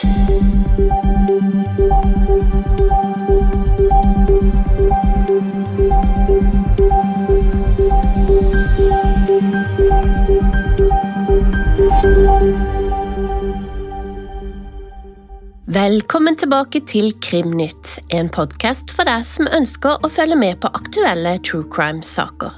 Velkommen tilbake til Krimnytt, en podkast for deg som ønsker å følge med på aktuelle true crime-saker.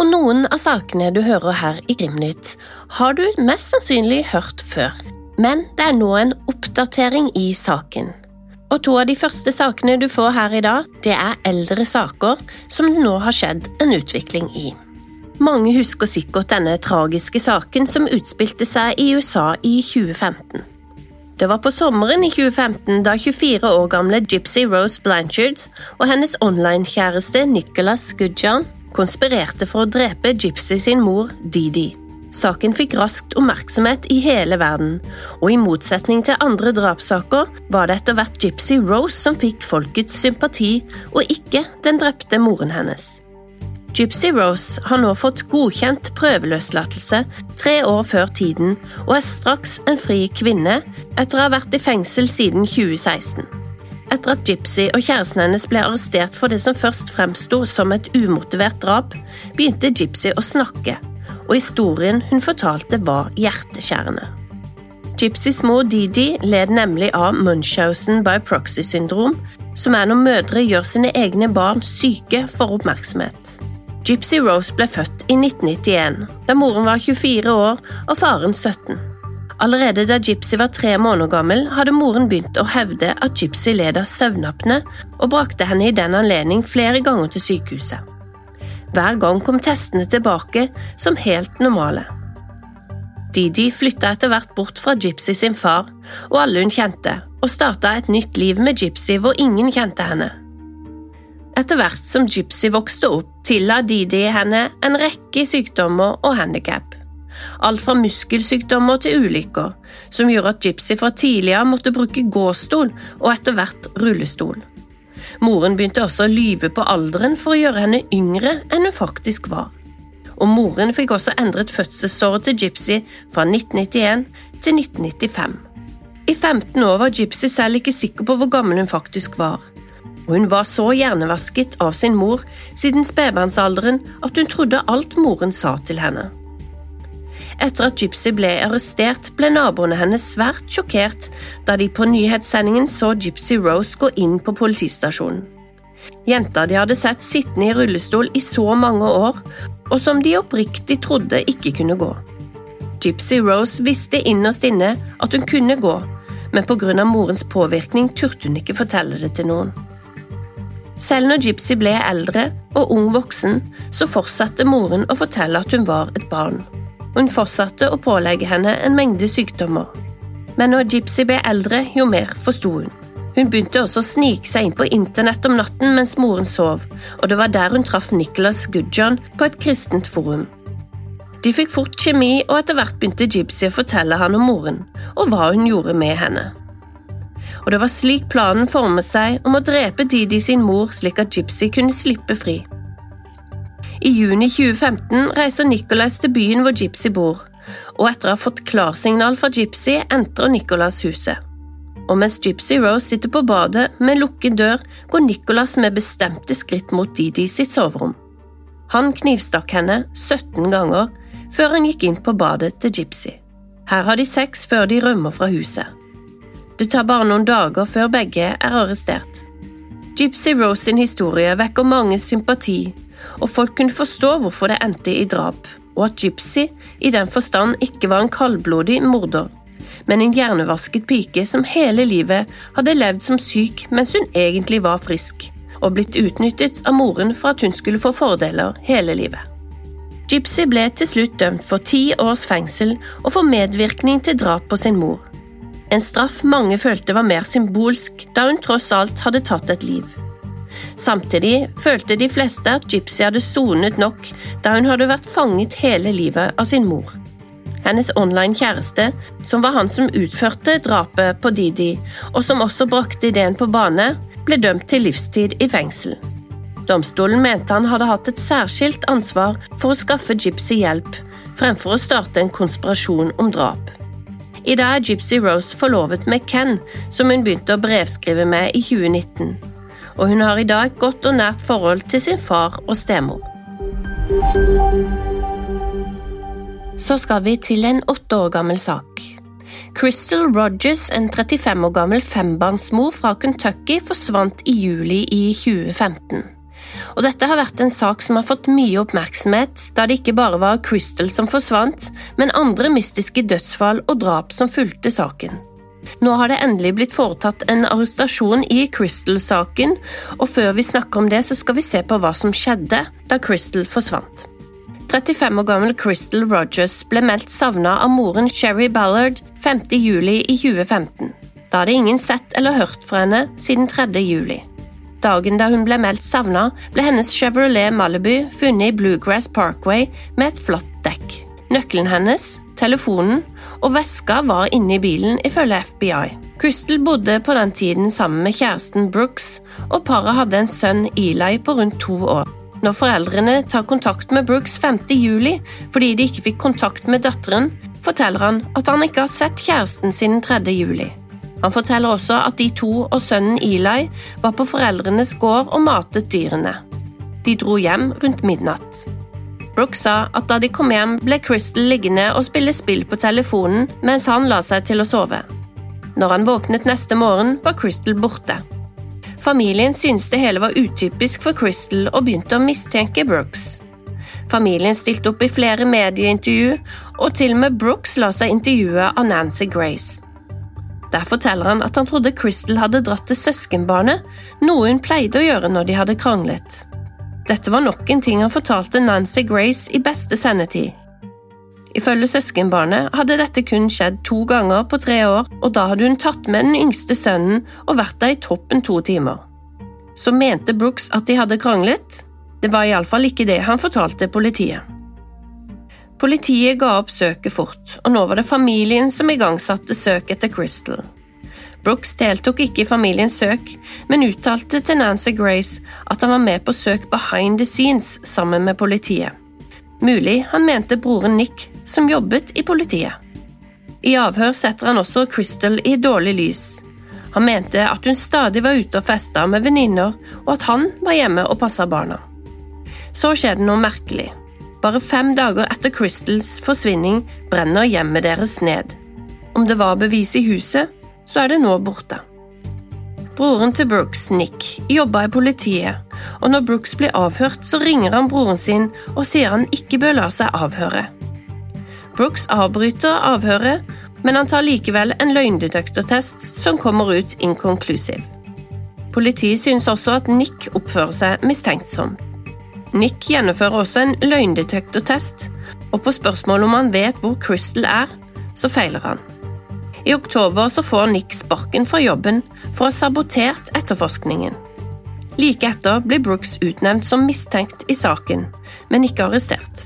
Og noen av sakene du hører her i Krimnytt, har du mest sannsynlig hørt før. Men det er nå en oppdatering i saken. Og to av de første sakene du får her i dag, det er eldre saker som det nå har skjedd en utvikling i. Mange husker sikkert denne tragiske saken som utspilte seg i USA i 2015. Det var på sommeren i 2015 da 24 år gamle Gypsy Rose Blanchard og hennes online-kjæreste Nicholas Goodjohn konspirerte for å drepe Gypsy sin mor Didi. Saken fikk raskt oppmerksomhet i hele verden, og i motsetning til andre drapssaker var det etter hvert Gypsy Rose som fikk folkets sympati, og ikke den drepte moren hennes. Gypsy Rose har nå fått godkjent prøveløslatelse tre år før tiden, og er straks en fri kvinne etter å ha vært i fengsel siden 2016. Etter at Gypsy og kjæresten hennes ble arrestert for det som først fremsto som et umotivert drap, begynte Gypsy å snakke og historien hun fortalte var hjerteskjærende. Gypsys mor Didi led nemlig av Munchhausen by proxy-syndrom, som er når mødre gjør sine egne barn syke for oppmerksomhet. Gypsy Rose ble født i 1991, da moren var 24 år og faren 17. Allerede da Gypsy var tre måneder gammel, hadde moren begynt å hevde at Gypsy led av søvnapne, og brakte henne i den anledning flere ganger til sykehuset. Hver gang kom testene tilbake som helt normale. Didi flytta etter hvert bort fra Gypsy sin far og alle hun kjente, og starta et nytt liv med Gypsy hvor ingen kjente henne. Etter hvert som Gypsy vokste opp, tilla Didi henne en rekke sykdommer og handikap. Alt fra muskelsykdommer til ulykker, som gjorde at Gypsy fra tidligere måtte bruke gåstol og etter hvert rullestol. Moren begynte også å lyve på alderen for å gjøre henne yngre enn hun faktisk var. Og moren fikk også endret fødselsåret til Gypsy fra 1991 til 1995. I 15 år var Gypsy selv ikke sikker på hvor gammel hun faktisk var. Og hun var så hjernevasket av sin mor siden spedbarnsalderen at hun trodde alt moren sa til henne. Etter at Gypsy ble arrestert, ble naboene hennes svært sjokkert da de på nyhetssendingen så Gypsy Rose gå inn på politistasjonen. Jenta de hadde sett sittende i rullestol i så mange år, og som de oppriktig trodde ikke kunne gå. Gypsy Rose visste innerst inne at hun kunne gå, men pga. morens påvirkning turte hun ikke fortelle det til noen. Selv når Gypsy ble eldre og ung voksen, så fortsatte moren å fortelle at hun var et barn hun fortsatte å pålegge henne en mengde sykdommer. Men når Gypsy ble eldre, jo mer forsto hun. Hun begynte også å snike seg inn på internett om natten mens moren sov, og det var der hun traff Nicholas Goodjohn på et kristent forum. De fikk fort kjemi, og etter hvert begynte Gypsy å fortelle han om moren, og hva hun gjorde med henne. Og det var slik planen formet seg om å drepe Didi sin mor slik at Gypsy kunne slippe fri. I juni 2015 reiser Nicholas til byen hvor Gypsy bor, og etter å ha fått klarsignal fra Gypsy entrer Nicholas huset. Og mens Gypsy Rose sitter på badet med lukket dør, går Nicholas med bestemte skritt mot Didi sitt soverom. Han knivstakk henne 17 ganger før han gikk inn på badet til Gypsy. Her har de sex før de rømmer fra huset. Det tar bare noen dager før begge er arrestert. Gypsy Rose sin historie vekker mange sympati og folk kunne forstå hvorfor det endte i drap, og at Gypsy i den forstand ikke var en kaldblodig morder, men en hjernevasket pike som hele livet hadde levd som syk mens hun egentlig var frisk, og blitt utnyttet av moren for at hun skulle få fordeler hele livet. Gypsy ble til slutt dømt for ti års fengsel og for medvirkning til drap på sin mor. En straff mange følte var mer symbolsk, da hun tross alt hadde tatt et liv. Samtidig følte de fleste at Gypsy hadde sonet nok da hun hadde vært fanget hele livet av sin mor. Hennes online-kjæreste, som var han som utførte drapet på Didi, og som også brakte ideen på bane, ble dømt til livstid i fengsel. Domstolen mente han hadde hatt et særskilt ansvar for å skaffe Gypsy hjelp, fremfor å starte en konspirasjon om drap. I dag er Gypsy Rose forlovet med Ken, som hun begynte å brevskrive med i 2019. Og hun har i dag et godt og nært forhold til sin far og stemor. Så skal vi til en åtte år gammel sak. Crystal Rogers, en 35 år gammel fembarnsmor fra Kentucky, forsvant i juli i 2015. Og dette har vært en sak som har fått mye oppmerksomhet, da det ikke bare var Crystal som forsvant, men andre mystiske dødsfall og drap som fulgte saken. Nå har det endelig blitt foretatt en arrestasjon i Crystal-saken, og før vi snakker om det, så skal vi se på hva som skjedde da Crystal forsvant. 35 år gammel Crystal Rogers ble meldt savna av moren Sherry Ballard 5. juli i 2015. Da hadde ingen sett eller hørt fra henne siden 3. juli. Dagen da hun ble meldt savna, ble hennes Chevrolet Malibu funnet i Bluegrass Parkway med et flatt dekk. Nøkkelen hennes, telefonen og veska var inne i bilen, ifølge FBI. Crystal bodde på den tiden sammen med kjæresten Brooks, og paret hadde en sønn, Eli, på rundt to år. Når foreldrene tar kontakt med Brooks 5. juli fordi de ikke fikk kontakt med datteren, forteller han at han ikke har sett kjæresten siden 3. juli. Han forteller også at de to og sønnen Eli var på foreldrenes gård og matet dyrene. De dro hjem rundt midnatt. Brooks sa at da de kom hjem, ble Crystal liggende og spille spill på telefonen mens han la seg til å sove. Når han våknet neste morgen, var Crystal borte. Familien syntes det hele var utypisk for Crystal og begynte å mistenke Brooks. Familien stilte opp i flere medieintervju, og til og med Brooks la seg intervjue av Nancy Grace. Der forteller han at han trodde Crystal hadde dratt til søskenbarnet, noe hun pleide å gjøre når de hadde kranglet. Dette var nok en ting han fortalte Nancy Grace i beste sendetid. Ifølge søskenbarnet hadde dette kun skjedd to ganger på tre år, og da hadde hun tatt med den yngste sønnen og vært der i toppen to timer. Så mente Brooks at de hadde kranglet? Det var iallfall ikke det han fortalte politiet. Politiet ga opp søket fort, og nå var det familien som igangsatte søk etter Crystal. Brooks deltok ikke i familiens søk, men uttalte til Nancy Grace at han var med på søk behind the scenes sammen med politiet. Mulig han mente broren Nick, som jobbet i politiet. I avhør setter han også Crystal i dårlig lys. Han mente at hun stadig var ute og festa med venninner, og at han var hjemme og passa barna. Så skjer det noe merkelig. Bare fem dager etter Crystals forsvinning brenner hjemmet deres ned. Om det var bevis i huset, så er det nå borte. Broren til Brooks, Nick, jobba i politiet, og når Brooks blir avhørt, så ringer han broren sin og sier han ikke bør la seg avhøre. Brooks avbryter avhøret, men han tar likevel en løgndetektortest som kommer ut inconclusive. Politiet synes også at Nick oppfører seg mistenksom. Nick gjennomfører også en løgndetektortest, og på spørsmål om han vet hvor Crystal er, så feiler han. I oktober så får Nick sparken fra jobben for å ha sabotert etterforskningen. Like etter blir Brooks utnevnt som mistenkt i saken, men ikke arrestert.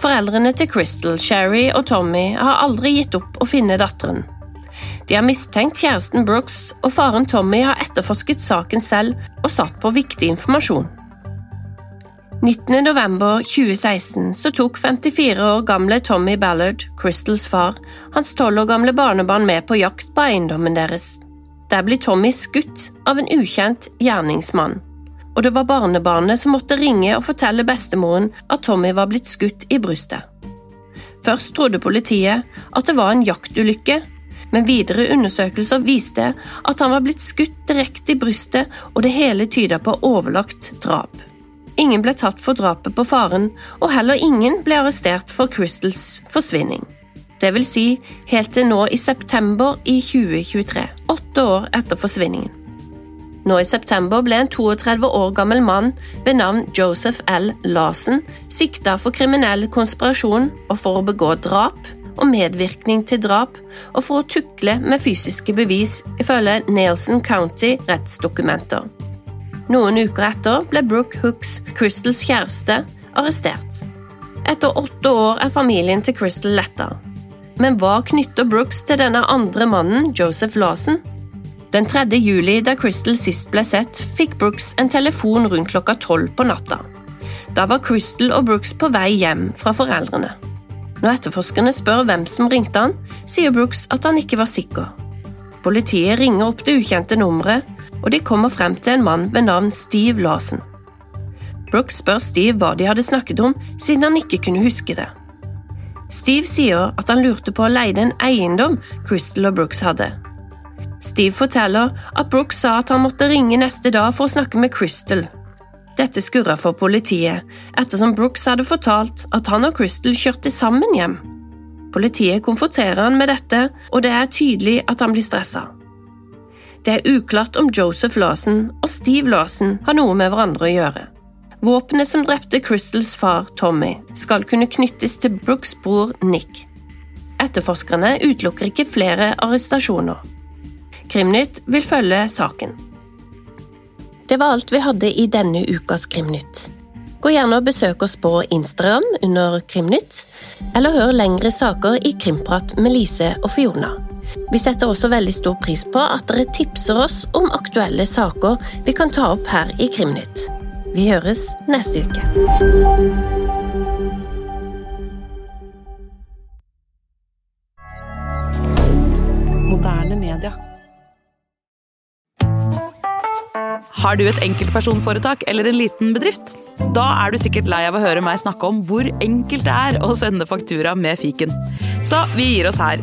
Foreldrene til Crystal, Sherry og Tommy har aldri gitt opp å finne datteren. De har mistenkt kjæresten Brooks, og faren Tommy har etterforsket saken selv og satt på viktig informasjon. 19.11.2016 så tok 54 år gamle Tommy Ballard, Crystals far, hans 12 år gamle barnebarn med på jakt på eiendommen deres. Der blir Tommy skutt av en ukjent gjerningsmann, og det var barnebarnet som måtte ringe og fortelle bestemoren at Tommy var blitt skutt i brystet. Først trodde politiet at det var en jaktulykke, men videre undersøkelser viste at han var blitt skutt direkte i brystet, og det hele tyda på overlagt drap. Ingen ble tatt for drapet på faren, og heller ingen ble arrestert for Crystals forsvinning. Det vil si helt til nå i september i 2023, åtte år etter forsvinningen. Nå i september ble en 32 år gammel mann ved navn Joseph L. Larsen sikta for kriminell konspirasjon og for å begå drap og medvirkning til drap og for å tukle med fysiske bevis, ifølge Nelson County rettsdokumenter. Noen uker etter ble Brooke Hooks, Crystals kjæreste, arrestert. Etter åtte år er familien til Crystal letta. Men hva knytter Brooks til denne andre mannen, Joseph Lawson? Den 3. juli, da Crystal sist ble sett, fikk Brooks en telefon rundt klokka tolv på natta. Da var Crystal og Brooks på vei hjem fra foreldrene. Når etterforskerne spør hvem som ringte han, sier Brooks at han ikke var sikker. Politiet ringer opp det ukjente nummeret, og de kommer frem til en mann ved navn Steve Larsen. Brooks spør Steve hva de hadde snakket om, siden han ikke kunne huske det. Steve sier at han lurte på å leie en eiendom Crystal og Brooks hadde. Steve forteller at Brooks sa at han måtte ringe neste dag for å snakke med Crystal. Dette skurra for politiet, ettersom Brooks hadde fortalt at han og Crystal kjørte sammen hjem. Politiet konfronterer han med dette, og det er tydelig at han blir stressa. Det er uklart om Joseph Lawson og Steve Lawson har noe med hverandre å gjøre. Våpenet som drepte Crystals far, Tommy, skal kunne knyttes til Brooks bror Nick. Etterforskerne utelukker ikke flere arrestasjoner. Krimnytt vil følge saken. Det var alt vi hadde i denne ukas Krimnytt. Gå gjerne og besøk oss på Instagram under Krimnytt, eller hør lengre saker i Krimprat med Lise og Fiona. Vi setter også veldig stor pris på at dere tipser oss om aktuelle saker vi kan ta opp her i Krimnytt. Vi høres neste uke. Moderne media. Har du et enkeltpersonforetak eller en liten bedrift? Da er du sikkert lei av å høre meg snakke om hvor enkelt det er å sende faktura med fiken. Så vi gir oss her,